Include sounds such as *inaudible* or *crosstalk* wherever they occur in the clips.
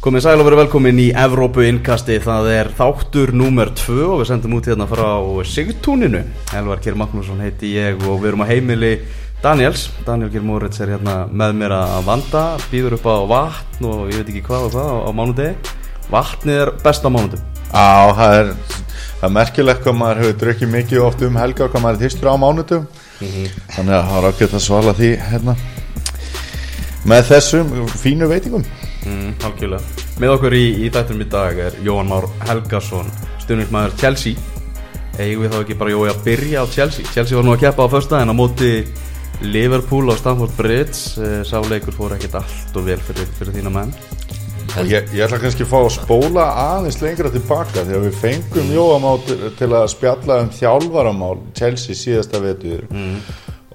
Komið sæl og verið velkomin í Evrópu innkasti, það er þáttur númer 2 og við sendum út hérna frá Sigtúninu. Elvar Kjell Magnússon heiti ég og við erum á heimili Daniels. Daniel Kjell Moritz er hérna með mér að vanda, býður upp á vatn og ég veit ekki hvað og hvað á, á mánudegi. Vatnið er besta mánudum. Já, það er, er merkilegt hvað maður hefur drukkið mikið oft um helga og hvað maður er þýstur á mánudum. Þannig að það er ágætt að svala því hérna með þessum fínu veitingum. Mm, algjörlega. Með okkur í, í þættum í dag er Jóhann Már Helgason, stundnismæður Chelsea. Eigum við þá ekki bara Jói að byrja á Chelsea? Chelsea var nú að keppa á första en á móti Liverpool á Stamford Bridge. Eh, Sáleikur fór ekkert allt og vel fyrir, fyrir þína menn. Ég, ég ætla kannski að fá að spóla aðeins lengra tilbaka því að við fengum Jóamál til, til að spjalla um þjálfaramál Chelsea síðasta vetur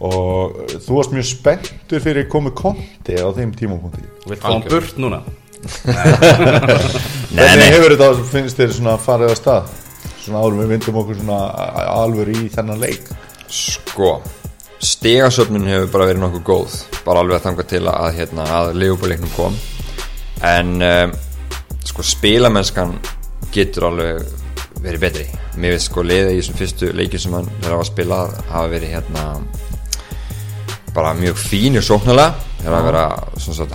og þú varst mjög spenntur fyrir komið konti á þeim tímapunkti. Við fáum burt núna. *laughs* Hvernig hefur þetta, finnst þér svona farið á stað? Svona árum við vindum okkur svona alveg í þennan leik. Sko, stegasöfnun hefur bara verið nokkuð góð bara alveg að þanga til að, hérna, að leifubaleiknum kom en um, sko spilamennskan getur alveg verið betri mér veist sko liða í þessum fyrstu leikið sem hann er á að spila hafa verið hérna bara mjög fín og svona,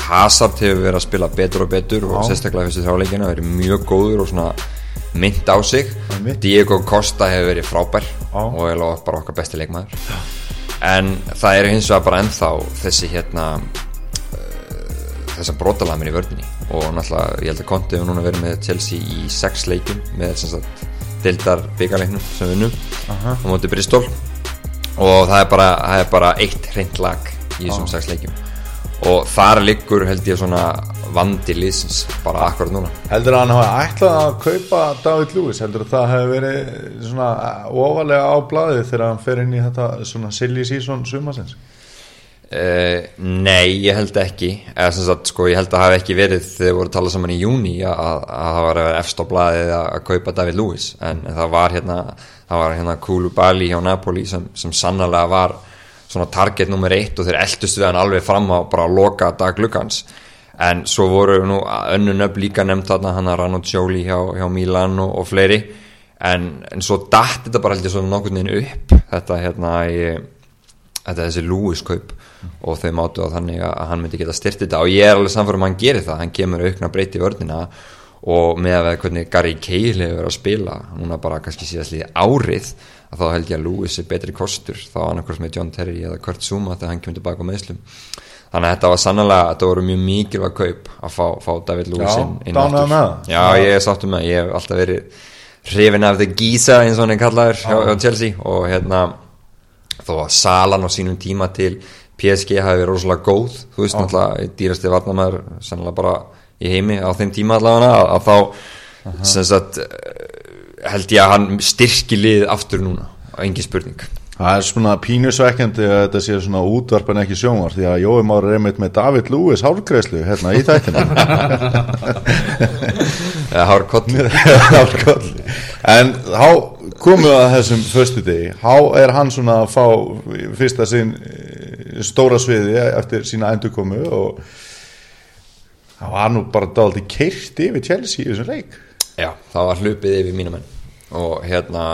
Hazard hefur verið að spila betur og betur og sérstaklega fyrstu þráleikina verið mjög góður og svona mynd á sig. Diego Costa hefur verið frábær Já. og er alveg bara okkar besti leikmaður. En það er hins vegar bara ennþá þessi hérna þessar brotalamir í vördinni og náttúrulega ég held að Conte hefur núna verið með Chelsea í sex leikum með sem sagt deildar byggarleiknum sem við vinnum á móti Bristol og það er bara, það er bara eitt hreint lag í þessum sex leikum og þar liggur held ég svona vandi liðsins bara akkurat núna. Heldur að hann hafa ætlað að kaupa David Lewis, heldur að það hefur verið svona ofalega á blaðið þegar hann fer inn í þetta svona silly season sumasins? Uh, nei, ég held ekki. Eða sem sagt, sko, ég held að það hafi ekki verið þegar við vorum að tala saman í júni að, að, að það var efst á blaðið að, kaupa David Lewis. En það var hérna það var hérna Koulibaly hjá Napoli sem, sem sannlega var svona target nummer eitt og þeir eldust við hann alveg fram á bara að loka dag lukkans en svo voru nú önnu nöfn líka nefnt þarna hann að Ranocchioli hjá, hjá Milan og, og fleiri. En, en svo datt þetta bara ég svona nokkurn veginn upp þetta hérna í þetta þessi Lewis kaup. Og þau mátu á þannig að hann myndi geta styrt þetta. Og ég er alveg samfærum að hann gerir það. Hann kemur aukna breyti vörnina og með að hvernig Gary Cahill hefur verið að spila núna bara kannski síðast líði árið að þá held ég að Lewis er betri kostur. Þá annarkvæmst með John Terry eða Kurt Zuma þegar hann kemur tilbaka á meðslum þannig að þetta var sannlega, þetta voru mjög mikilvæg kaup að fá, fá David Lewis inn, inn. Já, ég er sáttum með, ég hef alltaf verið hrifin af The Giza eins og hann er kallaður hjá, hjá Chelsea. Og hérna þó að salan á sínum tíma til PSG hafi verið rosalega góð þú veist náttúrulega dýrasti varnamæður sannlega bara í heimi á þeim tíma allavega að, að þá sem sagt eh, held ég að hann styrki lið aftur núna, engin spurning. Það er svona pínusvekkjandi að þetta sé svona útvarp en ekki sjónvar því að Jói Már er einmitt með David Lewis hálgreislu hérna í þættinu koll Hárkolli. en við að þessum föstu degi. Þá er hann svona að fá fyrsta sinn eh, stóra sviði eftir sína endurkomu og það var nú bara dálítið keirt yfir Chelsea í þessum leik. Já, það var hlupið yfir mínu menn. Og hérna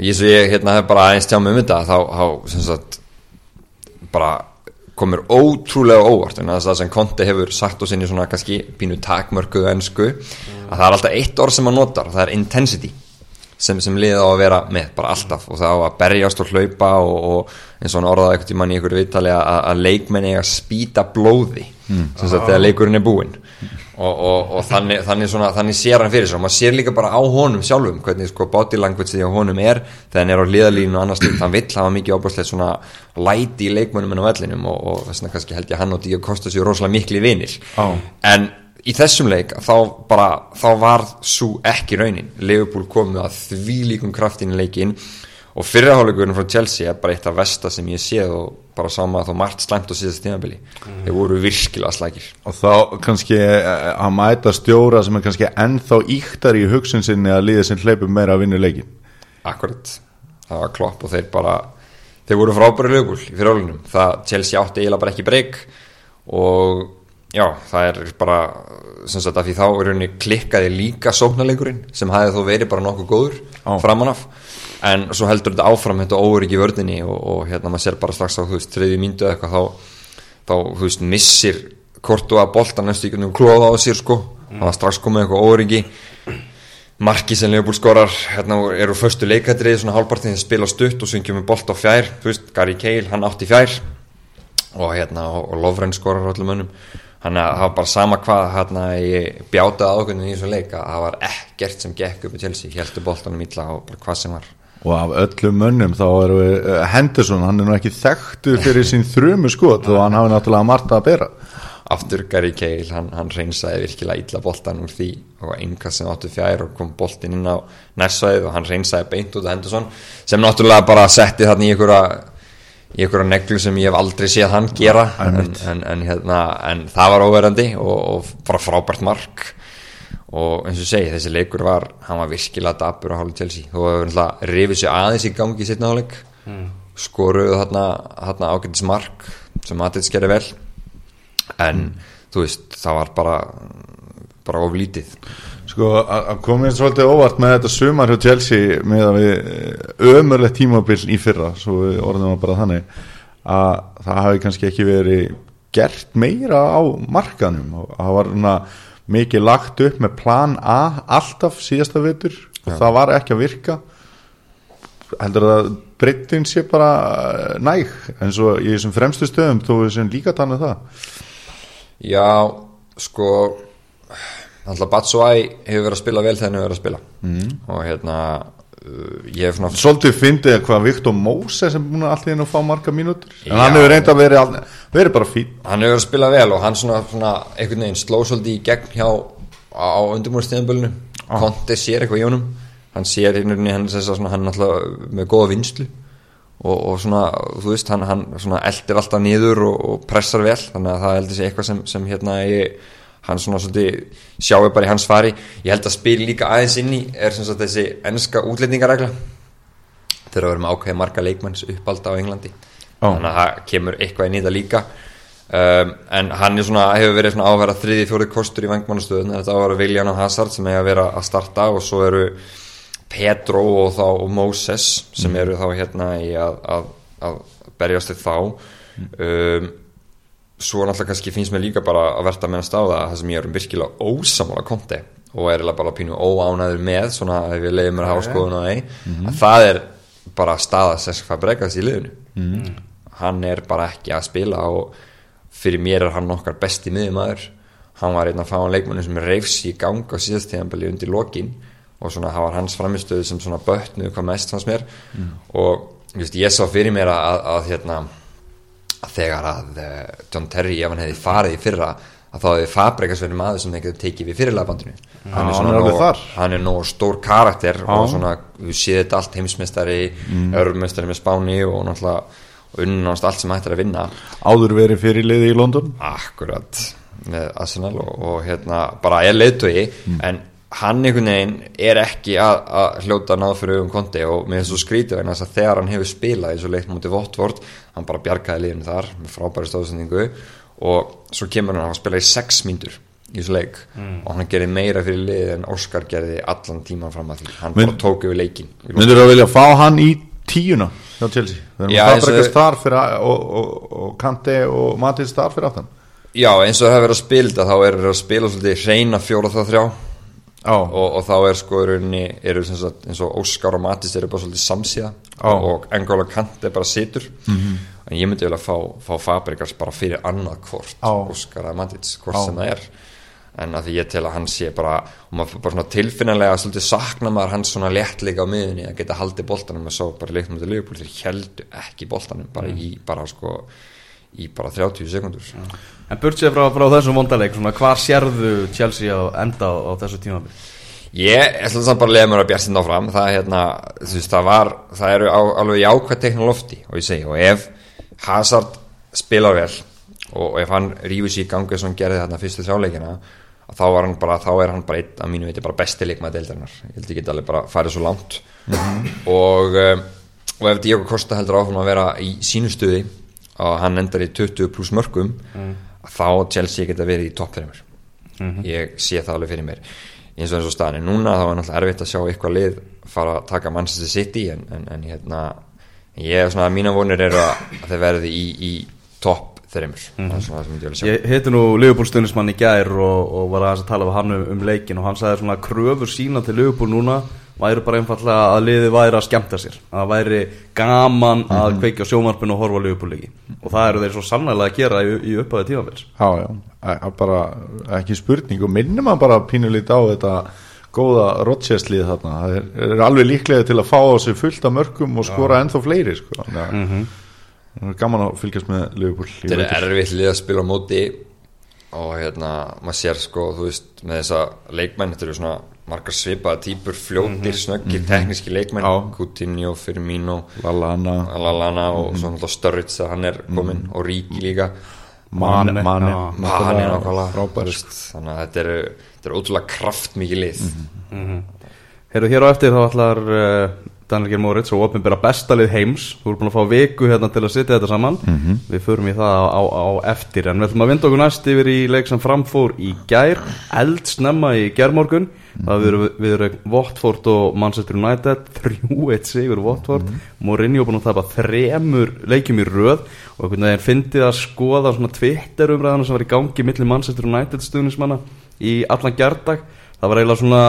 ég ég hérna hef bara aðeins tjá mig um þetta þá, þá sem sagt bara komur ótrúlega óvart en það sem Conte hefur sagt og sinni svona kannski pínu takmörkuðu ennsku að það er alltaf eitt orð sem hann notar það er intensity sem, sem liða á að vera með bara alltaf. Og það á að berjast og hlaupa og, og eins og hann orðaði tímann í ykkur viðtali að, að leikmenn eiga að spýta blóði sem sagt þegar leikurinn er búinn. Og, og, og þannig, þannig, svona, þannig sér hann fyrir sér. Og maður sér líka bara á honum sjálfum hvernig sko body language því á honum er þegar hann er á liðalínu og annars hann vill hafa mikið ábúrslega svona læti í leikmönnum en á vellinum og, og þess vegna kannski held ég að hann og Díu Kosta sér rosalega mikli vinir. Já. en í þessum leik þá bara þá var svo ekki raunin. Liverpool komið að því líkum kraftin í leikin og fyrraháleikurinn frá Chelsea er bara eitt af versta sem ég séð og bara sama þá margt slæmt á síðast tímabili. Þeir voru virkilega slækir og þá kannski eh, að mæta stjóra sem er kannski ennþá íktar í hugsun sinni að líða sem hleypur meira að vinna leikin akkurat, það var klopp og þeir bara þeir voru frábæri lögul í fyrirháleikunum það Chelsea átti eiginlega bara ekki breyk og já, það er bara sem sagt að því þá er rauninni klikkaði líka sóknarleikurinn sem hafði þó verið bara nokkuð góður Já. framan af. En svo heldur þetta áfram þetta óöryggi í vördinni og, og hérna maður sér bara strax á þú veist, þriðju mínútu eða eitthvað þá, þá þú veist, missir kortu að bolta næstu ekki um klóða á sér sko, það var strax komið eitthvað óöryggi. Marki sem Leopold skorar hérna eru förstu leikætrið svona hálfpartin þeir spila stutt og svo kemur bolt á fjær þú veist, Gary Cahill, hann átti fjær. Og hérna, og, Lovren skorar á öllum önnum hann að það var bara sama hvað hérna ég bjátaði ákveðinu í þessu leik að það var ekkert sem gekk upp í Chelsea, heldur boltanum illa og bara hvað sem var. Og af öllum mönnum þá er uh, Henderson, hann er nú ekki þekktur fyrir sín þrjumu skot og hann hafi náttúrulega margt að bera. Aftur Gary Cahill, hann, hann reynsaði virkilega illa boltan úr því og einhvað sem áttu fjær og kom boltin inn á nærsvæð og hann reynsaði beint út af Henderson sem náttúrulega bara setti þarna í einhverja í einhverja neglu sem ég hef aldrei séð hann gera. En, en, en, hérna, en það var óverandi og, og bara frábært mark. Og eins og segi þessi leikur var hann var virkilega dabur á hálfu Chelsea. Þú hefur rifið sér aðeins í gangi í setna áleik mm. skoruðu þarna, þarna ágætis mark sem Matins gerði vel. En þú veist það var bara bara oflítið Sko að komið svolítið óvart með þetta sumar hjá Chelsea með að við ömurlegt tímabill í fyrra svo við orðum að bara þannig að það hafi kannski ekki verið gert meira á markanum og það var svona mikið lagt upp með plan A alltaf síðasta vitur og það var ekki að virka. Heldur að breytin sé bara næg en svo í þessum fremstu stöðum þú veist sem líka tannu það. Já, sko alltaf Batshuayi hefur verið að spila vel þegar hann hefur verið að spila. Mm. og hérna uh, ég hef svona Svolítið fyndið að hvað Viktor Moses sem búin að allir inn að fá marga mínútur. En hann hefur reynda að verið, verið bara fín hann hefur verið að spila vel og hann svona, svona einhvern veginn sló svolítið í gegn hjá á undirmúrstíðanbölinu Konti sér eitthvað í honum. Hann sér hérna hann er þess að hann alltaf með góða vinslu og, og svona, þú veist, hann, hann eldir alltaf niður og, og pressar vel. Þannig að það heldur sér eitthvað sem, sem hérna ég, hann svona svolítið sjáu bara í hans fari. Ég held að spil líka aðeins inn í er sagt þessi ennska útlendingaregla? Þegar við erum ákveðið marga leikmanns uppalda á Englandi. Ó. þannig að það kemur eitthvað inn í það líka. Um, en hann er svona, hefur verið svona áverða þriði fjóri kostur í vangmannastöðun þetta áverða Viljan og Hazard sem hefur verið að starta og svo eru Pedro og þá og Moses sem eru þá hérna í að, að, að berjast við þá. Um, svo náttúrulega kannski finnst mér líka bara að verta að mennast á það að það sem ég er virkilega ósamála konti og er eiginlega bara pínu óánæður með svona ef ég leiði mér að hafa skoðun á því að það er bara staða Cesc Fabregas í liðinu. Hann er bara ekki að spila og fyrir mér er hann okkar besti miðjumæður hann var einn að fá hann leikmannu sem reyfs í gang á síðastíðanbeli undir lokin og svona það var hans framistöðu sem svona bötnuðu hvað mest fannst mér. Og just, ég sá fyrir mér að, að, að hérna að þegar að uh, John Terry ef hann hefði farið í fyrra að þá hefði Fabregas verið maður sem hefði tekið við fyrirlagabandinu hann, hann er svona nóg- hann er nóg stór karakter og svona, við séð þetta allt heimsmeistari mm. örmestari með Spáni og náttúrulega unnast allt sem hættir að vinna. Áður verið fyrir liði í London? Akkurat með Arsenal og, og hérna bara er leiðtögi en hann einhvern veginn er ekki að, að hljóta náð fyrir augum konti og mér finnst svo skrítið vegna þess að þegar hann hefur spilað eins og leikt mútið Votvort hann bara bjargaði liðinu þar með frábæri stóðsendingu og svo kemur hann að hafa spilað í sex mínútur í þessu leik og hann gerði meira fyrir liðið en Óskar gerði allan tíman fram að því. Hann Men- bara tók yfir leikin myndur þú að vilja fá hann í tíuna hjá Chelsea? Þar fyrir að- og, og, og Kante og Matins þar fyrir aftan. Já eins og það hefur verið að spila þetta þá er það að spila svolítið hreina fjóra þá þrjá. Já, og, og þá er sko rauninni eru sagt, eins og Óskar og Mattis eru bara svolítið samsíða Já. og Engóla Kant er bara situr -hmm. en ég myndi vel að fá, fá Fabrikas bara fyrir annað hvort. Óskar að Mattis, hvort Já. sem það er en að því ég tel að hann sé bara og maður bara svona tilfinnilega svolítið sakna maður hans svona léttleika á miðunni að geta haldið boltanum og svo bara leikt þetta lögbúl þeir heldu ekki boltanum bara í bara sko í bara 30 sekundur En burt sér frá, frá þessum vondaleik svona, Hvar sérðu Chelsea á enda á, á þessu tímabil? Ég ætla samt bara að leiða mér að bjart þetta áfram. Það, hérna, veist, það var það eru á, alveg jákvæð tekn á lofti og ég segi, og ef Hazard spilar vel og ef hann rífur sér í gangi sem hann gerði þarna fyrstu þrjáleikina þá, var hann bara, þá er hann bara einn að mínu viti bara besti leikmaði deildarinnar. Ég held geti alveg bara farið svo langt. Og, um, og ef Diego Costa heldur áfram að vera í sínu stuði og hann endar í 20 pluss mörgum að þá Chelsea geta verið í topp þreymur ég sé það alveg fyrir mér. Eins og eins og staðan er núna þá er náttúrulega erfitt að sjá eitthvað lið fara að taka Manchester City en, en, en hérna ég er svona að mína vonir eru að, að þeir verði í, í topp svona það sem ég hitti nú Liverpool stundismann í gær og, og var aðeins að tala við hann um, um leikin og hann sagði svona kröfur sína til Liverpool núna væri bara einfallega að liði væri að skemmta sér. Að væri gaman að kveikja á sjómarpinu og horfa á Liverpool leiki og það eru þeir svo sannlega að gera í, í upphæði tímaféls Já, já, bara ekki spurning og minnum maður bara pínulít á þetta góða Rodgers-lið þarna. Það er, er alveg líklega til að fá á sig fullt af mörgum og skora ennþá fleiri sko. það er gaman að fylgjast með Liverpool í þetta er erfitt lið að spila móti og hérna maður sér sko þú veist með þessa leikmenn þetta eru svona margar svipaða týpur fljótir, snöggir, tekníski leikmenn. Coutinho, Firmino Lallana, Lalana og svo náttúrulega Sturridge að hann er kominn. Og Ríki líka. Mane, er veist, þannig að þetta eru, þetta eru ótrúlega kraftmikið lið. Heyrðu hér á eftir þá ætlar uh, Daniel Geir Moritz og opinbera bestalið heims. Þú erum búin að fá viku hérna til að sitja þetta saman. Við förum í það á, á, á eftir. En við ætlum að vinda okkur næst yfir í leik sem framfór í gær. Eldsnemma í Það við erum, við erum Watford og Manchester United. *laughs* 3-1 sigur Watford. Mourinho búin að tapa þremur leikjum í röð. Og einhvern veginn fyndið að skoða svona Twitter umræðana sem var í gangi milli Manchester United stuðnismanna í allan gærdag. Það var eiginlega svona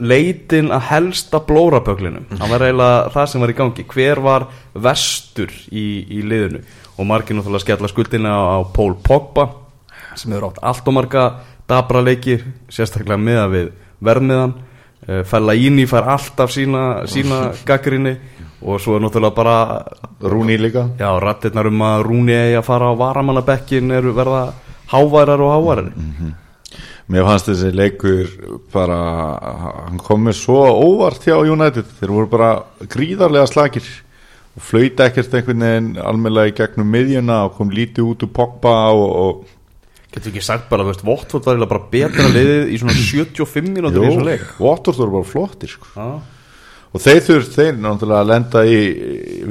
leitin að helsta blóraböglinum það var eiginlega það sem var í gangi. Hver var vestur í, í liðinu? Og margir náttúrulega skella skuldina á, á Pól Pogba sem hefur átt allt og marga dabra leiki sérstaklega miða við verðmiðan. Uh, Fellaini fær alltaf sína, sína gaggrinni og svo er náttúrulega bara Rúni líka. Já, rattirnar um að Rúni eigi að fara á varamannabekkin eru verða háværar og háværar Mér fannst þessi leikur bara, hann kom með svo óvart hjá United, þeir voru bara gríðarlega slagir og flauta ekkert einhvern veginn almennlega í gegnum miðjuna og kom lítið út úr Pogba og, og getur ekki sagt bara, veist, Votvort var bara betra liðið í svona *clears throat* 75 mínútur í svona leik Watford voru bara flottir sko. Já. Og þeir þurft, þeir náttúrulega að lenda í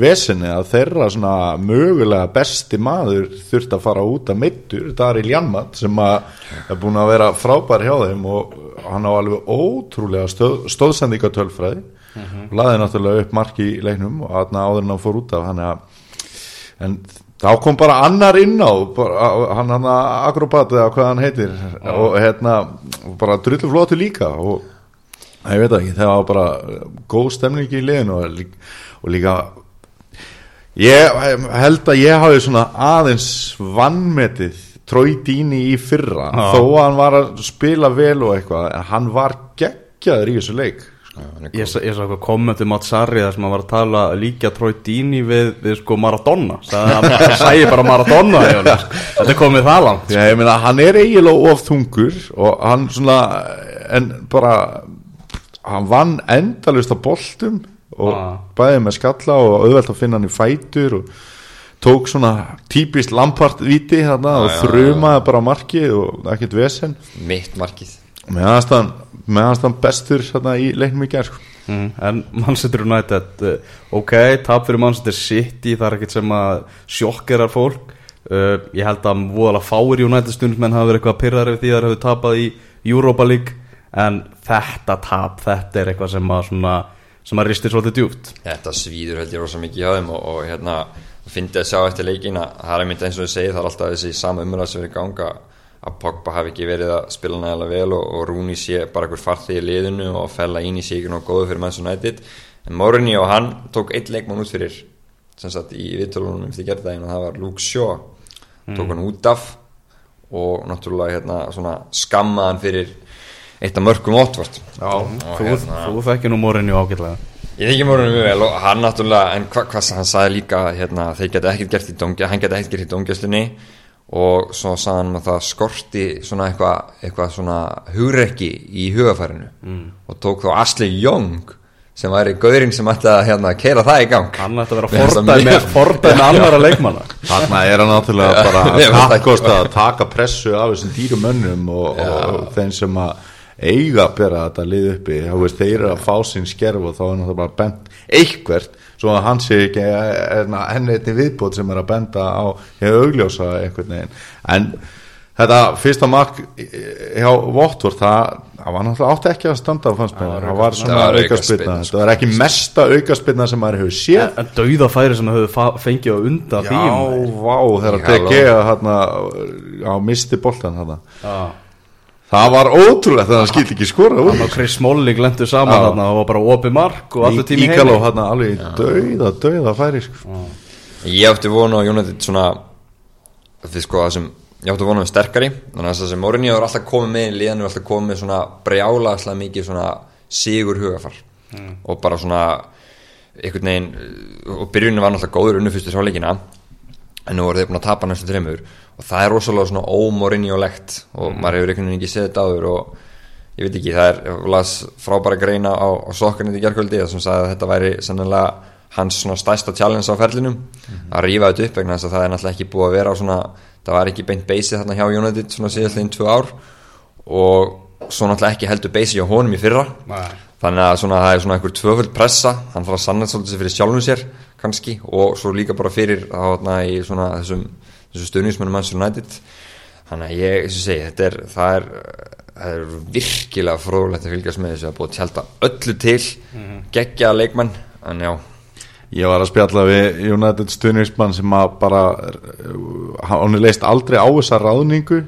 vesinni að þeirra svona mögulega besti maður þurft að fara út að mittur, Daryl Janmat sem að er búin að vera frábær hjá þeim og hann á alveg ótrúlega stöð, stóðsendingatölfræði og laði náttúrulega upp marki í leiknum og þarna áður en hann fór út af hann að en þá kom bara annar inn á bara, hann hann akrobat eða hvað hann heitir. Og hérna bara drullu flótu líka og ég veit það ekki, það var bara góð stemning í liðinu og líka, og líka ég held að ég hafi svona aðeins vannmetið Trói Díni í fyrra Já. þó að hann var að spila vel og eitthvað en hann var geggjaður í þessu leik Ég, sa- ég sá eitthvað kommentum átt Sarri þar sem hann var að tala líka Troy Dini við, við sko Maradona Sagði að hann sæði bara Maradona sko. þetta komið það langt Já, ég meina, hann er eiginlega of þungur og hann svona en bara hann vann endalust á boltum og Ah. bæði með skalla og auðvelt að finna hann í fætur og tók svona típist lampart viti þarna og þrumaði bara á markið og ekkert vesen. Mitt markið. Meðanst hann, meðanst hann bestur þarna í leiknum í gerð mm, En Manchester United uh, ok, tap fyrir Manchester City það er ekkert sem að sjokkerar fólk. Uh, ég held að voðalega fáir United stundismenn hafa verið eitthvað pyrrar ef því að það hefur tapað í Europa League en þetta tap, þetta er eitthvað sem að svona, sem að ristir svolítið djúpt. Þetta svíður held ég rosa mikið hjá þeim og, og hérna fyndi að sjá eftir leikin að það er mynd eins og ég segi það er alltaf þessi sama umræð sem er í ganga að Pogba hafi ekki verið að spila nægilega vel og, og Rúni sé bara einhver farþið í liðinu og fella ín í sig ekki nóg góðu fyrir Manchester United. En Mourinho hann tók eitt leikmann út fyrir sem sagt í viðtölunum eftir gerðdægin og það var Luke Shaw. Tók hann út af og náttúrulega hérna svona skammaðan fyrir eitt af mörgum Og þú, hérna- þú þekkir nú Mourinho ágætlega. Ég þykki mórunum mjög vel og hann náttúrulega, en hvað hva, hann sagði líka hérna, þeir geta ekkert gert í dóngjast, hann geta ekkert gert í dóngjastunni og svo sagði hann að það skorti svona eitthvað eitthva svona hugrekki í hugafærinu mm. og tók þá Ashley Young sem væri gaurinn sem ætti að hérna, keira það í gang. Hann ætti að vera mjög- fordæmi annara leikmanna. Þarna er hann náttúrulega bara *laughs* að taka pressu af þessum dýrum mönnum og, og þeim sem að eiga að bera þetta lið uppi. Þá veist þeir eru að fá sín skerf og þá er náttúrulega bara bent eitthvert svo að hann sé ekki enn einni viðbót sem er að benda á ég augljósa einhvern veginn. En þetta fyrsta mark hjá Votvort það, það var náttúrulega átti ekki að standa fannst mér, það var svona Það aukaspyrna, þetta var ekki mesta aukaspilna sem maður hefur séð. En, en dauða færi sem hefur fengið á undan Já, vá, þegar DG hérna, á misti boltan hérna. Það var ótrúlega þegar hann skildi ekki skora úr. Hann og Chris Smalling lendu saman þarna og var bara opið mark og allur tími Íkaló hérna alveg í dauða, dauða færi sko. Ég átti vonu á United svona því sko það sem ég átti vonu um sterkari þannig að það sem Mourinho er alltaf komið með í liðan er alltaf komið með svona brjálagslega mikið svona sigur hugafar. Og bara svona einhvern veginn og byrjunin var náttúrulega góður unnu fyrstu sáleikina en nú voru þeir búin að tapa næstu þreymur og það er rosalega svona ómorinjólegt og maður hefur einhvern veginn ekki þetta áður og ég veit ekki, það er las frábæra greina á, á sokkarnir í gerkvöldi sem sagði að þetta væri sannlega hans svona stærsta challenge á ferlinum. Að rífa þetta upp vegna þess að það er náttúrulega ekki búið að vera svona, það var ekki beint beysið þarna hjá United svona síðastlegin tvö ár. Og svo náttúrulega ekki heldur beysið hjá honum í fyrra þannig að svona, það er svona einhver tvöföld pressa. Hann þarf að sanna svolítið fyrir sjálfum sér kannski og svo líka bara fyrir þarna í svona þessum, þessum stöðnismennum Manchester United. Þannig að ég, eins og segi, þetta er það er, það er virkilega fróðulegt að fylgjast með þessu. Að búið að tjálta öllu til geggja leikmenn en já, Ég var að spjalla við United stuðningsmann sem að bara hann er leist aldrei á þessa ráðningu.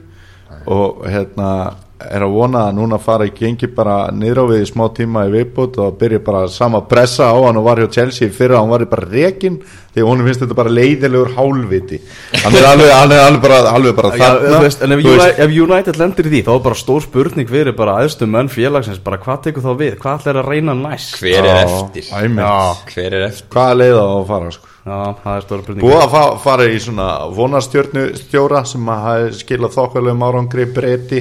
Og hérna er að vona að núna fara í gengi bara niður á við í smá tíma í viðbútt og byrja bara sama pressa á hann og var hjá Chelsea fyrir að hann var bara rekin því honum finnst þetta bara leiðilegur hálfviti. Hann er alveg, hann er alveg bara, alveg bara þú þarna veist, en ef, veist, United, ef United lendir í því þá er bara stór spurning fyrir bara aðstum menn félagsins bara hvað tekur þá við, hvað ætlar að reyna næst? Hver er eftir. Já. hver er eftir? Hvaða leið á að fara sko Já, það er stóra spurning Búið að fa fara í svona vonarstjórnustjóra sem að hafi skilað þokkalegum árangri breyti.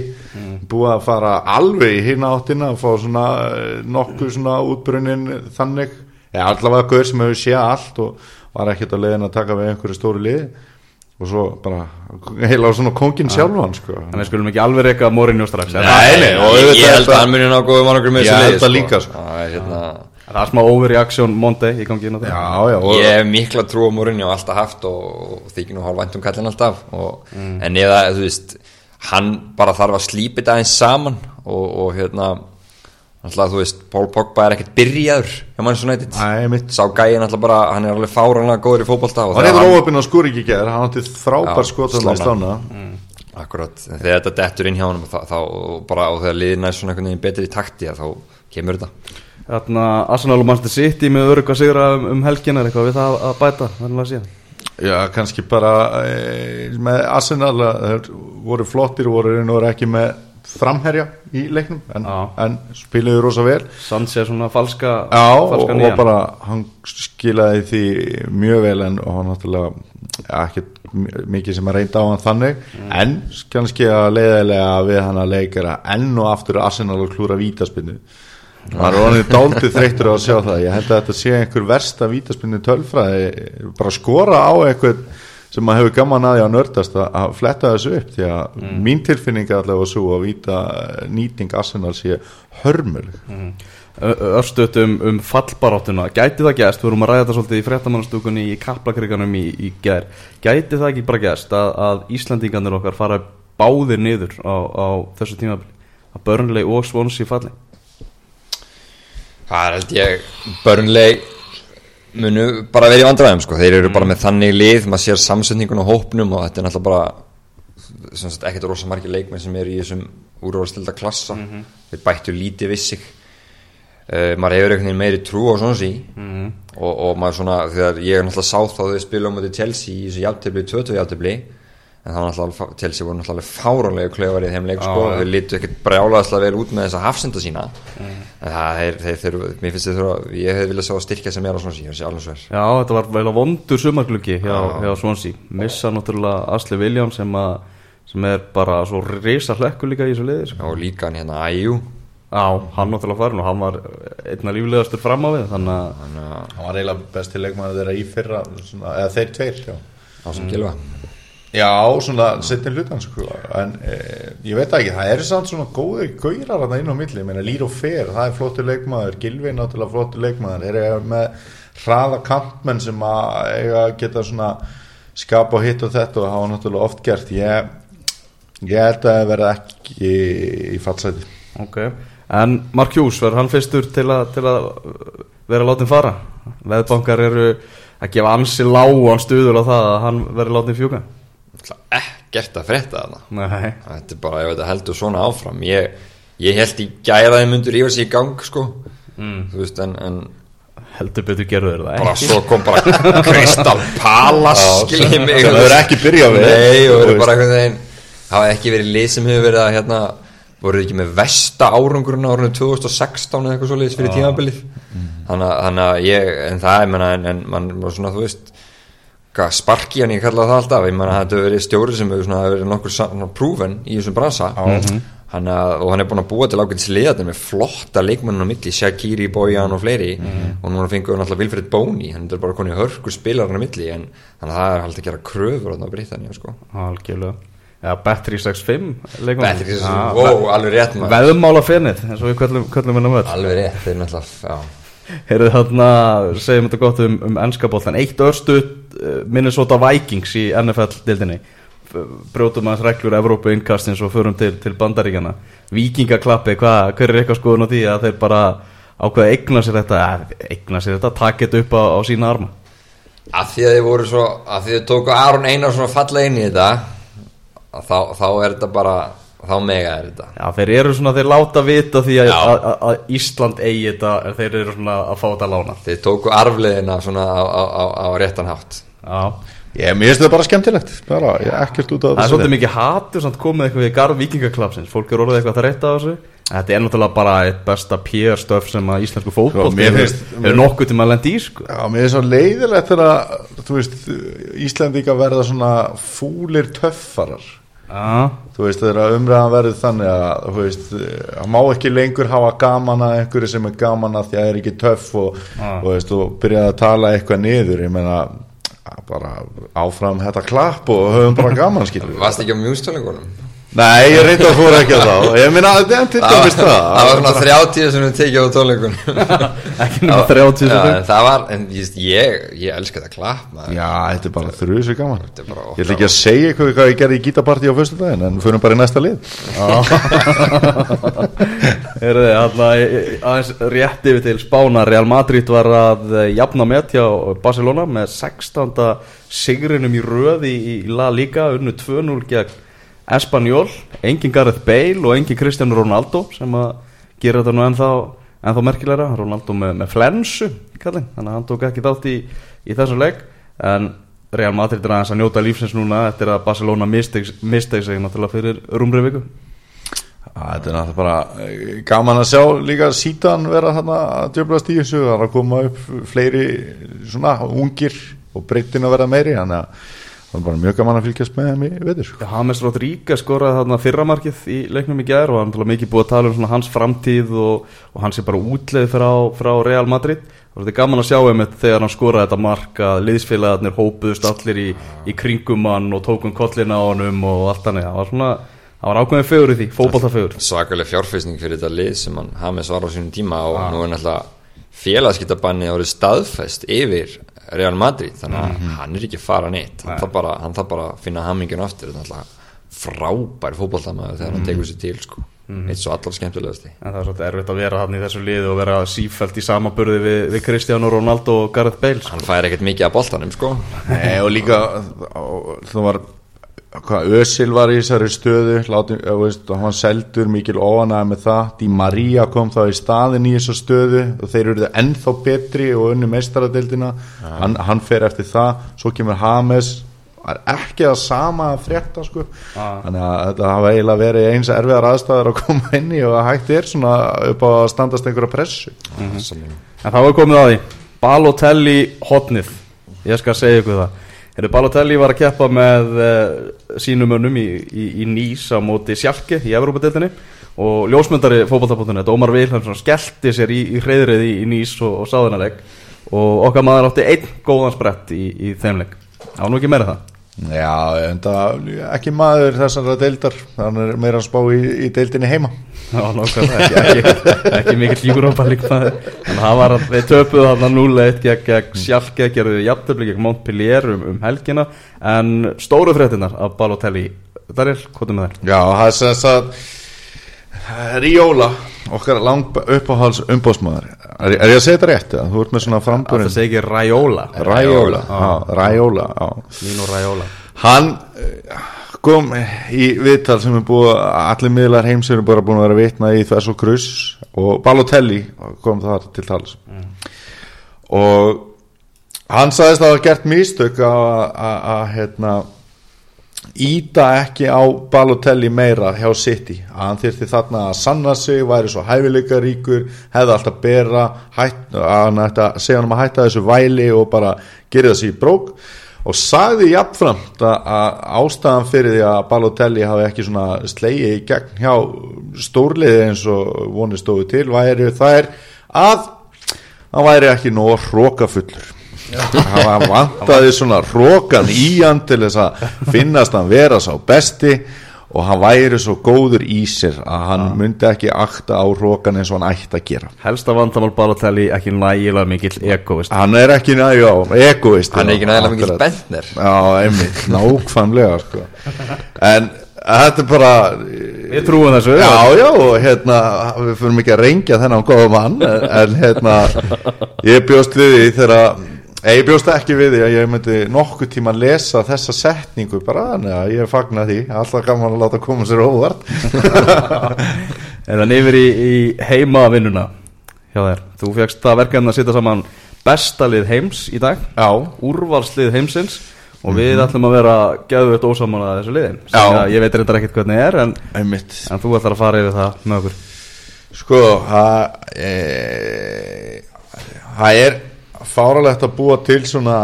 Búið að fara alveg í hina áttina að fá svona eh, nokkuð svona útbrunnin þannig. Eða allavega gaur sem hefur séð allt og var ekkert að leiðin að taka við einhverju stóri liði. Og svo bara heila á svona kongin sjálfan sko. En við skulum ekki alveg reyka Mourinho strax Nei, nei, og ég, auðvitað ég held að hann muni ná góðum árangur með Ég þessu held liði, það líka, sko. það er hérna Það er smá overreaction Monday í gangi inn á það Já, já, og Ég hef mikla trú á Mourinho alltaf haft og, og þykir nú hálf vænt um kallin alltaf og, en eða, þú veist hann bara þarf að slípa þetta aðeins saman og, og hérna alltaf, þú veist, Paul Pogba er ekkert byrjaður hjá Manchester United. Æ, mitt. Sá gæin alltaf bara, hann er alveg fáranlega góður í fótbolta og Hann hefur óöfinn á skúri ekki gerð, hann átti frábær Já, skot hann í slána. slána akkurat, þegar þetta dettur inn hjá hann þá, þá og bara, og þegar liðin er svona einhvern veginn betri í takti þá kemur þetta Þarna Arsenal og Manchester City með örugga sigra um, um helgina er eitthvað við það að bæta þannig að sé Já, kannski bara e, með Arsenal að þeir voru flottir og voru raun og ekki með framherja í leiknum en, en spiluðu rosa vel. Sanchez svona falska Já, og, falska og nýjan. bara hann skilaði því mjög vel en og hann náttúrulega ja, ekki mikið sem að reynda á hann þannig. En kannski að leiðilega við hann að leikara enn og aftur Arsenal og klúra vítaspinnu maður er honum dálítið þreyttur á að sjá það. Ég held að þetta sé einhver versta vítaspinnu tölfræði. Bara skora á einhvern sem maður hefur gaman að því að nördast að- fletta þessu upp því að mín tilfinning er allavega svo að víta nýting Arsenal sé hörmul Örstuðt um, um fallbaráttuna. Gæti það gæst, við vorum að ræða þetta svolítið í fréttamannastúkunni í kaplakriganum í, í gær. Gæti það ekki bara gæst að, að Íslandingarnir okkar fara báðir niður á, á þessu tímabili? Að Burnley og Swansea falli Það er held ég Burnley munu bara verið vandræðum sko. þeir eru bara með þannig lið maður sér samsetningun á hópnum og þetta er náttúrulega bara sagt, ekkert rosa margir leikmenn sem eru í þessum úrvalstilda klassa. Þeir bættu lítið við sig. Uh, maður hefur einhvern veginn meiri trú á svona sí og, og maður svona þegar ég er náttúrulega sá þá þau spila um þetta Chelsea í þessu játtöfli, 20 játtöfli en það var náttúrulega, Chelsea voru náttúrulega fáránlega klöfar í þeim leik sko, Já. þau lítu ekkert brjálaðslega vel út með þessa hafsenda sína. En það er, þeir þurfa, mér finnst þeir þurfa ég hefði viljað að styrkja sem er á ég sé alveg sver Já, þetta var vel að vondur sumargluggi hjá, hjá Swansea. Missa náttúrulega Asli Williams sem, að, sem er bara svo risa hlekku líka í þessu liði sko. og líka hann hérna Ajú Já, hann náttúrulega farin og hann var einna líflegastur fram á við þannig að hann var eiginlega besti leikmann þeirra í fyrra svona, eða þeir tveir já. á sem gilva Já, svona setni hlutan sko. en e, ég veit ekki, það er samt svona góðir gaurar þarna inn á milli, ég meina Lír og Fer, það er flottur leikmaður, Gilvi náttúrulega flottur leikmaður, eru með hraða kampmenn sem að að geta svona skapa og hitt og þetta og hafa náttúrulega oft gert. Ég, ég held að það verða ekki í fallseti Ok, en Mark Hughes verður hann fyrstur til að, til að vera látin fara? Veðbankar eru að gefa ansi lágan stuður á það að hann verður látin Það er ekkert að frétta þarna. Þetta er bara, ég veit að heldur svona áfram Ég, ég held í gæraði mundur yfir sig í gang sko. Þú veist, en, en heldur betur gerðu þeir það bara svo kom bara Crystal Palace skiljið mig sem hefur ekki byrjað við. Nei, og veist. bara einhvern veginn hafa ekki verið lið sem hefur verið að hérna voruð ekki með versta árangurinn árunum 2016 eða eitthvað svoleiðis fyrir tímabilið. Að- þannig að ég en það, menna, en, en mann var svona, þú veist sparki hann ég kalla það alltaf. Ég menna, þetta hefur verið stjóri sem hefur verið nokkur proven í þessum bransa. Hann að, og hann er búin að búa til ákveðins liðat með flotta leikmennun á milli Shaqiri, Bojan og fleiri. Og núna fengur hann alltaf Vilfred Bóni hann er bara konið hörkur spilarinn á milli en þannig að það er alltaf að gera kröfur á Britannia sko. Algjörlega. Já, Battery 65 leikmann. Betri, Já, wow, alveg rétt Veðmála fennið, eins og við köllum, köllum hennar völd alveg rétt, þeir náttúrulega já. Heyrðu þarna, segjum þetta gott um, um ennskapoltan Eitt örstu uh, Minnesota Vikings í NFL-dildinni Brjótum aðeins reglur Evrópu innkastins og förum til, til bandaríkjana Víkingaklappi, hvað, hver er eitthvað skoðun á því að þeir bara ákveða að eigna sér þetta eh, eigna sér þetta, taka þetta upp á, á sína arma? Að því að þið voru svo að því að þið tóku Aron Einar svona falla inn í þetta að þá, þá er þetta bara þá mega er þetta. Já, þeir eru svona, þeir láta vita því að, að, að, Ísland eigi þetta en þeir eru svona að fá þetta lána. Þið tóku arfleðina svona á, á, á, á réttan hátt. Já, ég, mér finnst þetta bara skemmtilegt. Bara, ég er ekkert út af það er svolítið mikið hatur samt komið eitthvað í garð vikingaklapsins fólk er orðið eitthvað að reyta á þessu. En þetta er náttúrulega bara eitt besta PR stöf sem að íslensku finnst- er nokkuð til maður lendi í sko. Já, mér er svo leiðilegt þegar þú veist, Íslandika verða svona fúlir töffarar Já, þú veist, þegar umræðan verður þannig að þú veist, það má ekki lengur hafa gaman að einhverju sem er gaman að því að það er ekki töff og, Ah. og, veist, og byrjaði að tala eitthvað niður. Ég meina, bara áfram þetta klapp og höfum bara gaman varst ekki á mjústölingunum Nei, ég reyndi að fóra ekki að þá. Ég meina, þetta er til það dæmis það. það var svona 30 sem við tekið á tónleikunum. *laughs* Ekki nema 30 Já, sekúndur. en það var, en ég, ég, ég elska þetta maður. Já, þetta er bara gaman. Þetta er bara Ég ætla ekki að segja eitthvað hvað ég gerði í gítapartí á föstu daginn en fyrir bara í næsta lið. *laughs* Heyrðu þið, í- aðeins rétt yfir til Spána Real Madrid var að eh, jafna met hjá Barcelona með 16. sigrinum í röði í La Liga unnu 2-0 gegn Espanyol engin Gareth Bale og engin Cristiano Ronaldo sem að gera þetta nú ennþá, ennþá merkilegra. Ronaldo með, með flensu kallinn, þannig að hann tók ekki þátt í, í þessum leik. En Real Madrid er aðeins að njóta lífsins núna eftir að Barcelona misteg sig náttúrulega fyrir rúmri viku. Þetta er náttúrulega bara eh, gaman að sjá líka sítan vera þarna að djöflast í þessu, það er að koma upp fleiri svona ungir og breytin að vera meiri, þannig að það er bara mjög gaman að fylgjast með þeim í veður. Já, James Rodríguez skoraði þarna fyrramarkið í leiknum í gær og hann er mikið búið að tala um svona hans framtíð og, og hans er bara útleið frá, frá Real Madrid. Og þetta er gaman að sjá einmitt þegar hann skoraði þetta mark að liðsfélagarnir hópuðust allir í, í kringum hann og tókum kollina á honum og allt þannig, það var svona það var ákveðin fegur í því, fótballtafegur svakalega fjárfæsning fyrir þetta lið sem hann Hames var á sínum tíma og nú er náttúrulega félagskiptabanni árið staðfest yfir Real Madrid þannig að hann er ekki að fara neitt. Hann þarf bara, bara að finna hammingin aftur. Þetta er náttúrulega frábær fótballtamaður þegar hann tekur sér til sko. eitt svo allar skemmtilegasti. En það er svolítið erfitt að vera hann í þessu liði og vera sífælt í samaburði við, við Cristiano Ronaldo og Gareth Bale sko. hann fær ekkert mikið að boltanum sko. Nei, og líka það var hvað, Ösil var í þessari stöðu láti, eh, veist, hann var seldur mikil óanæði með það, Di Maria kom þá í staðin í þessu stöðu og þeir eru ennþá betri og unni meistaradeildina. Hann, hann fer eftir það. Svo kemur Hames það er ekki það sama að frétta sko. þannig að þetta hafa eiginlega verið eins erfiðar aðstæður að koma inn í og að hægt er svona upp á að standast einhverja pressu. Sem- En þá er komið að því. Balotelli hotnið. Ég skal segja ykkur það Heru, Balotelli var að keppa með uh, sínum önnum í, í, í Nýs á móti Sjálke í Evrópadeildinni og ljósmyndari fótballtapunktunni Ómar Vilhelmsson skellti sér í, í hreyðrið í, Nýs og, og sáðunaleg og okkar maður átti einn góðan sprett í, þeimleik var nú ekki meira það Já, en það ekki maður þessara deildar. Hann er meira að spá í, í deildinni heima. Já, nákvæmlega, ekki, ekki, ekki mikill Europa líkmaður en það var, við töpuðu þarna 0-1 gegn, gegn Sjálke, gerðu jafntöfli gegn Montpellier um, um helgina. En stóru fréttinar af Balotelli. Daniel, hvað er með þær? Já, það er sem sagt Ríóla, okkar lang uppáhals umbóðsmaður er, er ég að segja þetta rétt? Þú ert með svona Það framburinn segi ekki Raiola. Ræjóla, Ræjóla, já Mino Raiola. Hann eh, kom í viðtal sem er búið allir miðlar heims eru bara búin að vera vitna í þess og krus og Balotelli kom þar til tals. Og hann sagðist að hafa gert mistök að, að, að hérna íta ekki á Balotelli meira hjá City. Að hann þyrfti þarna að sanna sig væri svo hæfileika ríkur hefði alltaf bera hætt, að hann ætti að segja hann að hætta þessu væli og bara gera þessi í brók. Og sagði jafnframt að, ástæðan fyrir því að Balotelli hafi ekki svona slegið í gegn hjá stórliði eins og vonið stóðu til væri þær að hann væri ekki nóg hrókafullur hann vantaði svona hrókan í hann til þess að finnast hann vera sá besti og hann væri svo góður í sér að hann myndi ekki akta á hrókan eins og hann ætti að gera. Helsta vandamál Balotelli ekki nægilega mikill egoist. Hann er ekki nægjá, egoist Hann er ekki nægilega mikill bentner. Já, einmitt, nákvæmlega sko. en þetta er bara Við trúum þessu Já, já, og hérna, við fyrir ekki að rengja þennan góða mann, en hérna, ég bjóst við því þegar, ég bjóst ekki við því að ég myndi nokkuð tíma að lesa þessa setningu bara, að ég fagna því, alltaf gaman að láta koma sér óvart. *laughs* En þannig yfir í, í heimavinnuna hjá þér? Þú fegst það verkefni að sitja saman bestalið heims í dag Já, Úrvalslið heimsins Og við ætlum að vera gæðvögt ósaman að þessu liðin Já. Sem Ég veit reyndar ekkert hvernig er en, en þú ætlar að fara yfir það með okkur. Sko, það e, það er fáralegt að búa til svona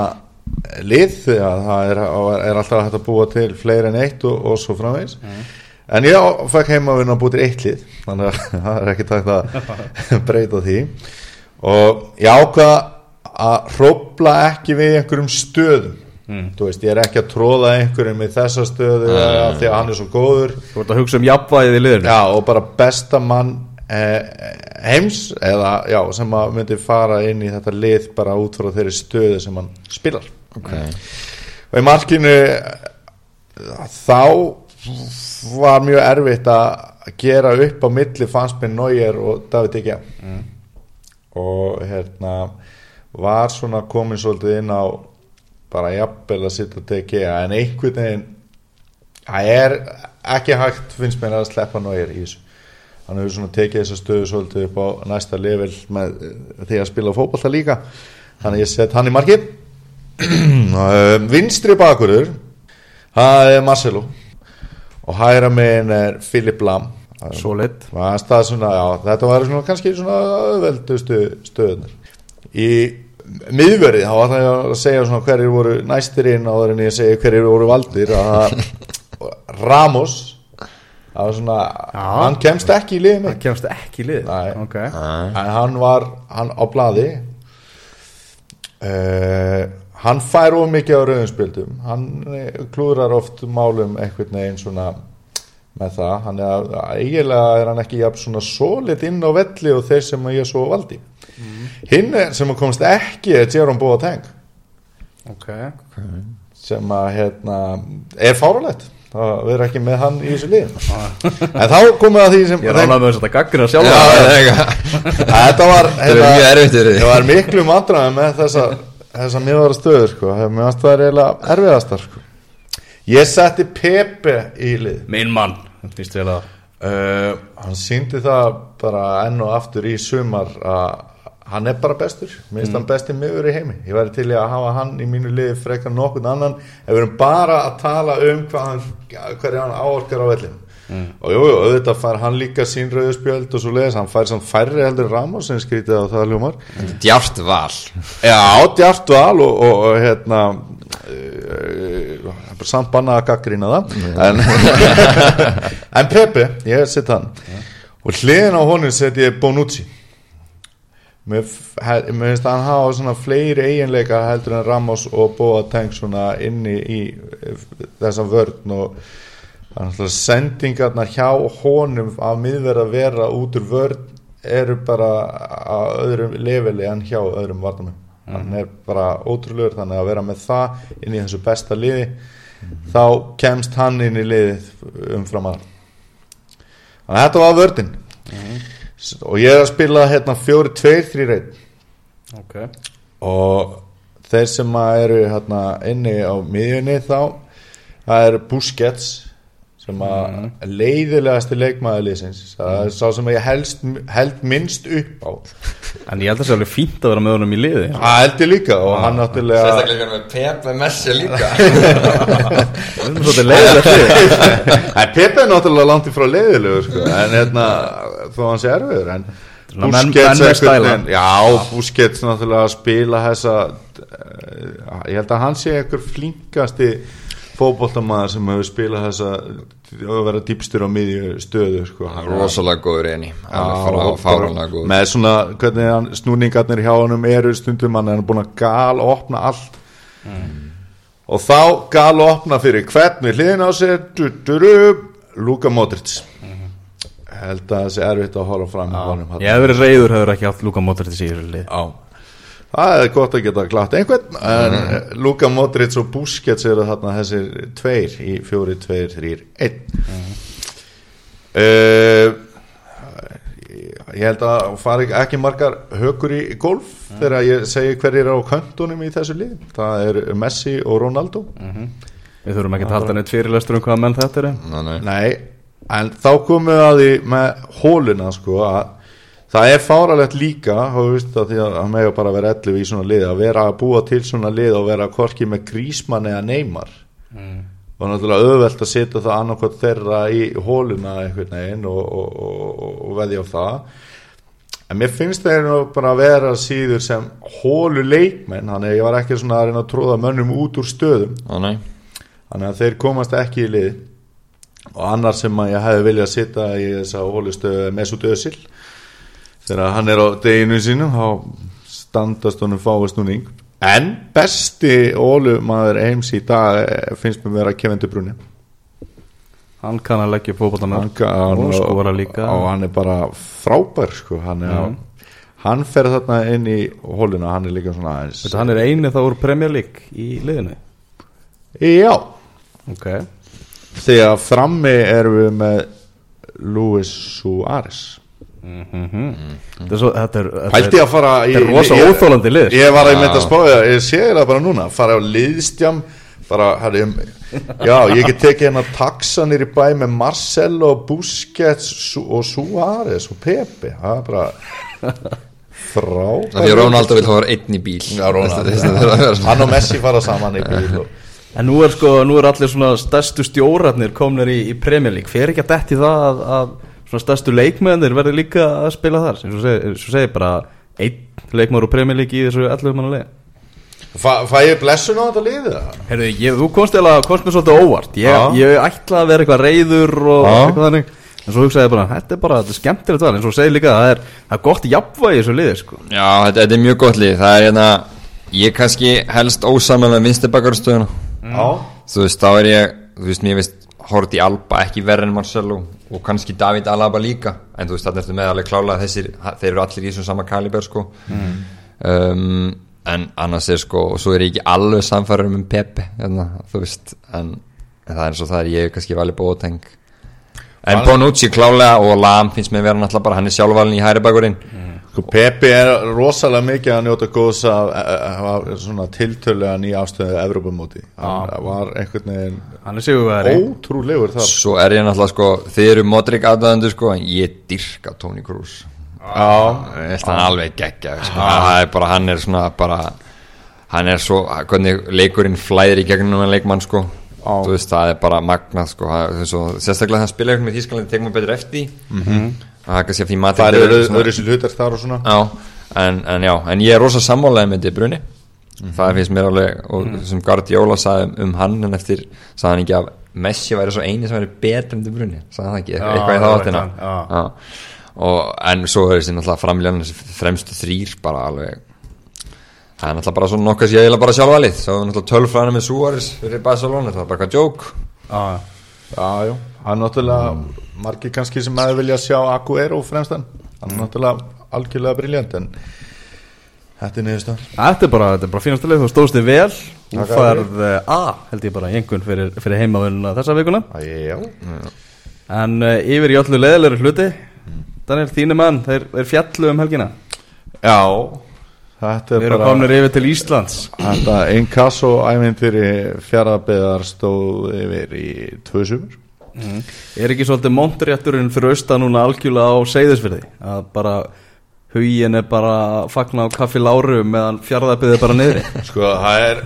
lið að það er, er alltaf hægt að búa til fleiri en eitt og, og svo framvegs en ég á- fekk heima að búa til eitt lið þannig að *laughs* það er ekki takt að *laughs* breyta því. Og ég ákvað að hrópla ekki við einhverjum stöðum. Þú veist, ég er ekki að tróða einhverjum í þessa stöðu mm. því að hann er svo góður. Þú ert að hugsa um jafnvægið í liðinu. Já, og bara besta mann eh, heims eða já, sem að myndi fara inn í þetta lið bara út frá þeirri stöðu sem hann spilar. Okay. og í markinu eh, þá var mjög erfitt að gera upp á milli með Neuer og David Igea og hérna var svona komin svolítið inn á bara jafnvel að sitta og tekja en einhvern veginn það er ekki hægt finnst mér að sleppa Neuer í þessu hann hefur svona tekið þessa stöðu svolítið upp á næsta level með eh, því að spila fótballta líka. Þannig að ég set hann í marki Um, *clears throat* vinstri bakurur það er Marcelo. Og hæra megin er Philip Lam Það stað svona, já, þetta var svona, kannski svona öðveldustu stöðunar í miðverið þá ætla ég að segja svona hverjir voru næstir inn áður en ég segi hverjir voru valdir. Að *laughs* Ramos það var svona, Já. hann kemst ekki í liðið Það mig kemst ekki í lið? Nei. Ok. En hann var hann á blaði uh, hann fær of mikið á rauðinspildum hann eh, klúðrar oft málum einhvern veginn svona með það, hann er að eiginlega er hann ekki jafn svona solit inn á velli og þeir sem ég svo valdi. Hinn er sem að komst ekki er Jerome Boateng. Ok. Sem að hérna er fáralegt að vera ekki með hann í þessu lið *laughs* en þá komum við að því sem Ég ánægð með þess að gaggina Já, sjálf *laughs* þetta var Það var miklu mandræði með þessa þessa miðvara stöður sko. mér varst það eiginlega erfiðastar sko. ég setti Pepe í lið. Minn mann að uh, hann síndi það bara enn og aftur í sumar að hann er bara bestur. Minnst hann besti miður í heimi. Ég væri til að hafa hann í mínu liði frekar nokkurn annan. Ef við erum bara að tala um hvað hann, hverju hann áorkar á vellinu og jú, jú, auðvitað fær hann líka sín rauðspjöld og svo leiðis, hann fær samt færri heldur Ramos sem skrítið á það hljómar. Djárt val. Já, djart val og, og, og hérna uh, samt bannað að gaggrýna það. En, *laughs* en Pepe, ég set hann. Og hliðin á honum set ég Bonucci mér finnst að hann hafa svona fleiri eiginleika heldur en Ramos og Boateng svona inni í eh, þessa vörn og þannig að sendingarnar hjá honum að miðverða vera út úr vörn eru bara á öðrum leveli en hjá öðrum varnamum hann er bara ótrúlegur þannig að vera með það inn í þessu besta liði. Þá kemst hann inn í liðið umfram að að þetta var vördin og ég er að spila hérna fjóri, tveir, þrý reynd Ok. Og þeir sem að eru hérna inni á miðjunni þá það er Busquets sem að leiðilegasti leikmaður liðsins. Það er sá sem ég helst, held minnst upp á. En ég held að það sé alveg fínt að vera með honum í liði. Það held ég líka og hann náttúrulega Sérstaklega með Pep með Messi líka. *laughs* Það er svolítið leiðilegt lið *laughs* en Pepe er náttúrulega langt í frá leiðilegur sko. en hérna þó hann sé erfiður en Busquets já, Busquets náttúrulega að spila þessa eh, ég held að hann sé einhver flinkasti fótboltamaður sem hefur spilað þessa að vera dýpstur á miðju stöðu sko. Hann Rosalega góður og góður. með svona hvernig hann, snúningarnir hjá honum eru stundum hann er búin að gal opna allt og þá gal opna fyrir hvern við hliðin á sér. Luka Modric held að það sé erfitt að horfa fram með honum Ég hef verið reyður, hefur ekki haft Luka Modric í þessu lið. Já. Það er gott að geta glatt einhvern en mm. Luka Modric og Busquets eru þarna þessir tveir í fjóri, tveir, þrýr, einn. Uh, Ég held að fari ekki margar hökur í golf þegar ég segi hverjir er á köntunum í þessu lið. Það er Messi og Ronaldo. Við þurfum ekki að halda neitt fyrirlestur um hvaða menn þetta eru. Ná, nei. En þá komum við að því með hóluna sko að það er fáralegt líka og við veist að því að það mega bara vera 11 í svona lið að vera að búa til svona lið og vera korki með grísmann eða neymar. Og náttúrulega auðvelt að setja það annarkot þeirra í hóluna einhvern veginn og, og, og, og veði á það. En mér finnst þeir nú bara að vera síður sem hólu leikmenn þannig að ég var ekki svona að reyna að tróða mönnum út úr stöðum. Nei. þannig að þeir komast ekki í lið og annar sem að ég hefði viljað sitta í þessa hólustöðu er Mesut Özil þegar hann er á deginu sínum þá standast honum fáist núning en besti hólumaður heims í dag eh, finnst mér vera Kevin De Bruyne Hann kann að leggja hann, og skora líka. og hann er bara frábær sko. hann, er, hann fer þarna inn í hóluna hann er líka svona aðeins Hann er eini þá úr Premier League í liðinu? Já, Ok þegar frammi erum við með Luis Suárez. Er, er, þetta Pælti að fara í Þetta er rosa ég- óþólandi lið, sko. Ég var að mynda að spája, ég sé það bara núna fara á liðstjam bara, herri, um, já, ég get tekið hérna taxanir í bæ með Marcelo Busquets Su- og Suárez og Pepe. Það er bara frá Því að Ronaldo vil hafa einn í bíl. Já, þetta- hann og Messi fara saman í bíl og En nú er sko, nú er allir svona stærstu stjórarnir komnir í, í Premier League. Fer ekki að detti það að, að svona stærstu leikmennir verður líka að spila þar? Sem svo segir, svo segir bara einn leikmennur úr Premier League í þessu 11 manna leik Fæ, ég blessun á þetta liðið það? Herðu, ég, þú komst eða, komst mér svolítið óvart. Ég, ég ætlaði að vera eitthvað reyður og Já. eitthvað þannig. En svo hugsaði ég bara, þetta er bara, þetta er skemmtilegt val. En svo segir líka að það er, það er gott jafnvægi í þessu liði sko. Já, þetta, þetta er mjög gott lið. Það er hérna Ég kannski helst ósaman með vinstibakarstöðuna Já, Þú veist, þá er ég Þú veist, mér veist Horti Alba ekki verið en Marcelo Og kannski David Alaba líka. En þú veist, þarna ertu með alveg klála Þessir, þeir eru allir í þessum sama kaliber sko. Um, En annars er sko Og svo er ég ekki alveg samfæður um Pepe hérna, Þú veist En, en það er eins og það er ég kannski valið bóteng En Bonucci klálega og Lam finnst mér vera náttúrulega bara Hann er sjálfvalin í hæri bakurinn sko Pepe er rosalega mikið að njóta góðs af svona tiltölulega nýja ástöðu Evrópumóti. Hann var einhvern veginn Hann er sigurvegari. ótrúlegur þar. Svo er ég náttúrulega sko Þið eru Modric aðdæðandu sko En ég dyrka Toni Kroos. Já, Ég held hann alveg geggja sko. Það er bara, hann er svona bara Hann er svo, hvernig leikurinn flæðir í gegnum en leikmann sko. Já. Þú veist, það er bara magnað sko. Það er svo, Sérstaklega þegar hann spila eitthvað með Þýskalandi tekum við betur eftir því. -hmm. Það er kannski að því matið það eru öðru sér hlutar þar og svona. Já, en, en já, en ég er rosa sammálaði með De Bruyne. Það finnst mér alveg, og sem Guardiola sagði um, hann en eftir, sagði hann ekki að Messi væri svo eini sem væri betur en De Bruyne. Sagði hann ekki, eitthvað í það þá var áttina. eitthvað, já. Já. og, en svo er þessi náttúrulega framljan þessi fremstu þrýr bara alveg það er náttúrulega bara svona nokkað sem ég eiginlega bara sjálfvalið svo er náttúrulega tölfræðina með Suárez fyrir Barcelona, það er bara eitthvað jók Já, Já, hann náttúrulega margir kannski sem aðeins vilja sjá Aguero fremstan, hann er náttúrulega algjörlega briljant en þetta er niðurstöð Þetta er bara, bara fínasta leið, þú stóðst þig vel. Þú færð eh, A, held ég bara, einhvern fyrir, fyrir heimavinnuna þessa vikuna. Já, En uh, yfir í öllu leðilegri hluti. Daniel, þínu mann, þeir, þeir fjallu um helgina. Já. Er erum bara komnir yfir til Íslands. Þetta inkasso ævintýri fjaraðbeðar stóð yfir í tvö sumur Er ekki svolítið montrétturinn fyrir austan núna algjörlega á seyðisfyrði Að bara hugin er bara fagna á kaffi láru meðan fjárðarbyðið bara niðri? *laughs* Sko, það er,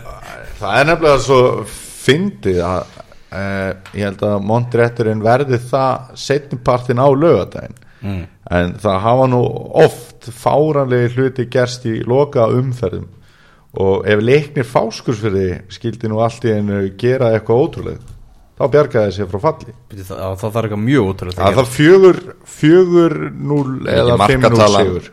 það er nefnilega svo fyndið að eh, ég held að Montrétturinn verði það setnipartin á lögadaginn mm. en það hafa nú oft fáranlegi hluti gerst í loka umferðum og ef leiknir fáskursfyrði skildi nú allt í einu gera eitthvað ótrúlega þá bjargaði sér frá falli. Það, það þarf eitthvað mjög útrúlega það þarf fjögur fjögur núl Er eða ekki 5 núl markatalan- sigur.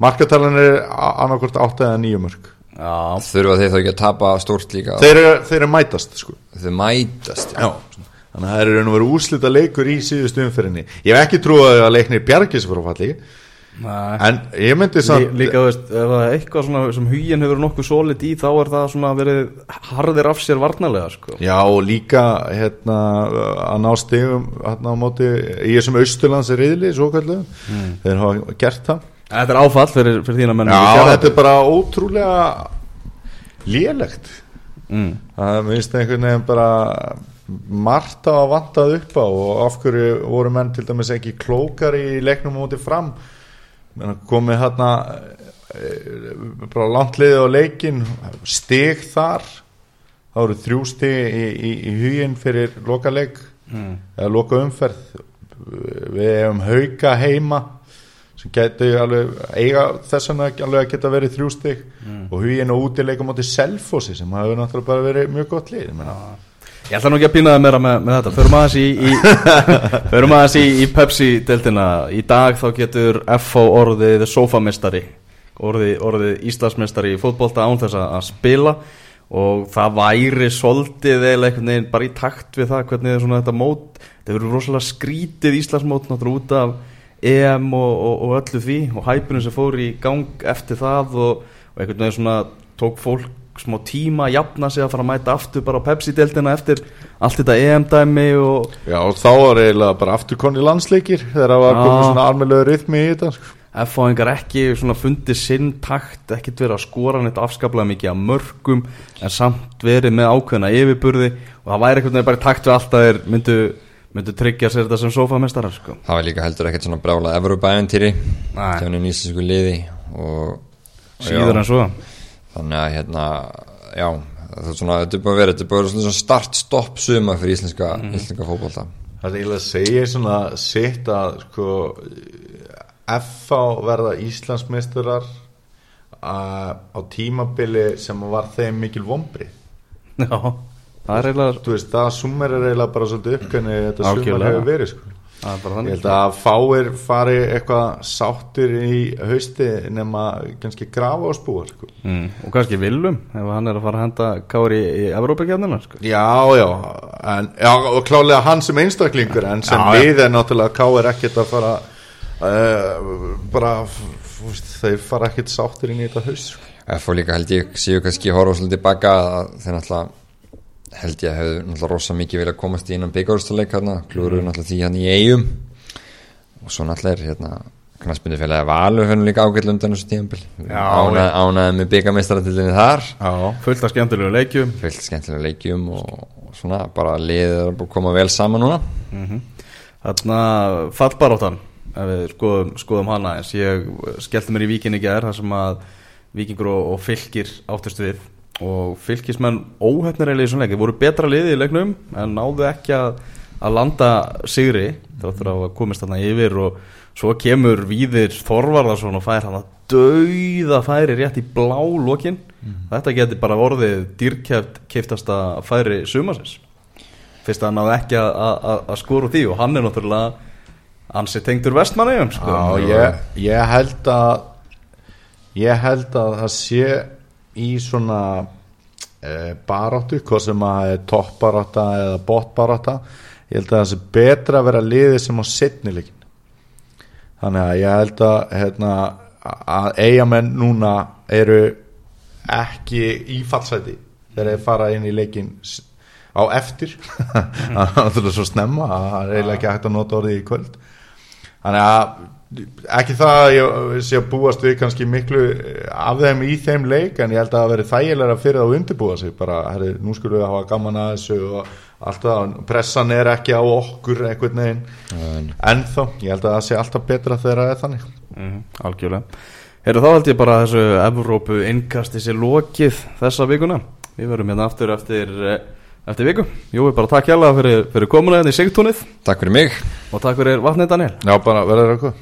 Markatalan er annarkort 8 eða 9 mörg Já, þurfa þeir þá ekki að tapa stórt líka? Þeir eru, þeir eru mætast sko. Þeir mætast já. Já, þannig að það er raun og verið úslita leikur í síðustu umferðinni. Ég hef ekki trúið að leiknir bjargis frá falli. En ég myndi Lí, samt líka þú veist, ef það er eitthvað svona sem hugin hefur nokkuð solid í þá er það svona verið harðir af sér varnarlega sko. já, og líka hérna, að ná stegum hérna á móti í þessum austurlands svo kallu þeir hafa gert það. Þetta er áfall fyrir, fyrir þína menn já, þetta er bara ótrúlega lélegt. Mm. það minnst einhvern veginn bara margt að vantað upp á og af hverju voru menn til dæmis ekki klókar í leiknum á móti fram komið hérna eh, bara langt liðið á leikin stig þar. Það voru þrjú stig í, í, í huginn fyrir lokaleik Mm. eða loka umferð við hefum hauka heima sem geti alveg eiga þess vegna alveg að geta verið þrjú stig. Og huginn og útileikum átti selfossi sem hafi náttúrulega bara verið mjög gott lið menna. Ég ætla nú ekki að pína það meira með, með þetta. Förum aðeins í, í, *laughs* förum aðeins í, í Pepsi-deltina Í dag þá getur FH orðið sofamestari orðið, orðið Íslandsmestari í fótbolta án þess að spila. Og það væri soldið eða einhvern veginn bara í takt við það hvernig þetta mót þetta verður rosalega skrítið Íslandsmót náttúrulega út af EM og, og, og öllu því og hæpinu sem fór í gang eftir það og, og einhvern veginn svona tók fólk smá tíma að jafna sig að fara að mæta aftur bara á Pepsi-deltina eftir allt þetta EM-dæmi og Já, og þá var eiginlega bara aftur konni landsleikir þegar það var komið svona almennlega rytmi í þetta sko. F-fáingar ekki svona fundið sinn takt, ekkert verið að skora neitt afskaplega mikið að mörgum en samt verið með ákveðna yfirburði og það væri einhvern veginn bara í takt við allt að þeir myndu, myndu tryggja sér þetta sem sofamestarar sko. það var líka heldur ekkert svona Nei. hjá henni nýsinsku liði og síður já, en svo þannig að hérna já, það er svona, þetta er bara verið þetta er bara svona start-stopp suma fyrir íslenska, íslenska fótbolta. Það er eiginlega að segja svona sitt að sko FH verða Íslandsmeisturar á tímabili sem var þeim mikil vombri Já, það er eiginlega Þú veist, það summer er eiginlega bara svolítið uppgönni þetta sumar hefur verið sko Ég held að fáir fari eitthvað sáttir í hausti nema kannski grafa á spúar sko. mm, og kannski Willum ef hann er að fara að henda Kári í, í Evrópakefnina sko. Já, já, en, já, og klálega hann sem einstaklingur en sem Já, við er náttúrulega Ká er ekkert að fara uh, bara, þeir fara ekkert sáttir inn í þetta haust sko. F og líka held ég séu kannski horfa svolítið baka að þeir náttúrulega held ég að hefur náttúrulega rosa mikið vilja komast í innan byggjárstuleik hérna, klúruðu náttúrulega því hann í eigum og svo náttúrulega er hérna knaspindi félagi Valur hérna líka ágætlu undan þessu tíðanbíl ánaði með byggameistaratildinni þar. Já, fullt af skemmtilegu leikjum. Fullt skemmtilega leikjum og, og svona bara liðið er að koma vel saman núna. Þarna fallbaráttan ef við skoðum, skoðum hana eins ég skellti mér í víkinni gær þar sem að vikingur og, og fylgir áttust við og fylgismenn óhefnir eiginlega í svona leik, þeir voru betra liði í leiknum en náðu ekki að, að landa sigri þáttur á að komist þarna yfir. Og svo kemur Víðir Þorvarðarsson og fær hann að dauða færi rétt í blá lokin. Þetta geti bara orðið dýrkæft keiftasta færi sumasins fyrst að hann náði ekki að- að að- skora því og hann er náttúrulega ansi tengdur vestmanniðum sko. Já, ég, ég held að ég held að það sé í svona e, baráttu, hvað sem að toppbarátta eða botbarátta. Ég held að það sé betra að vera liðið sem á setnileikin þannig að ég held að hérna, að eigamenn núna eru ekki í fallsæti þegar þeir fara inn í leikin á eftir. *laughs* Það er náttúrulega svo snemma að það er eiginlega ekki hægt að nota orðið í kvöld. Þannig að ekki það að ég sé að búast við kannski miklu af þeim í þeim leik en ég held að það veri þægilega fyrir að undirbúa sig bara, herri, nú skulum við hafa gaman að þessu og allt það, pressan er ekki á okkur einhvern veginn. Ennþá, ég held að það sé alltaf betra þegar það er þannig. Mm, algjörlega. Heyrðu þá held ég bara að þessu Evrópu innkasti sér lokið þessa vikuna. Við verum hérna aftur eftir, eh, eftir viku. Jú, bara takk hjálpa fyrir, fyrir komuna hérna í Sigtúnið. Takk fyrir mig. Og takk fyrir vatnið Daniel. Já, bara verður eitthvað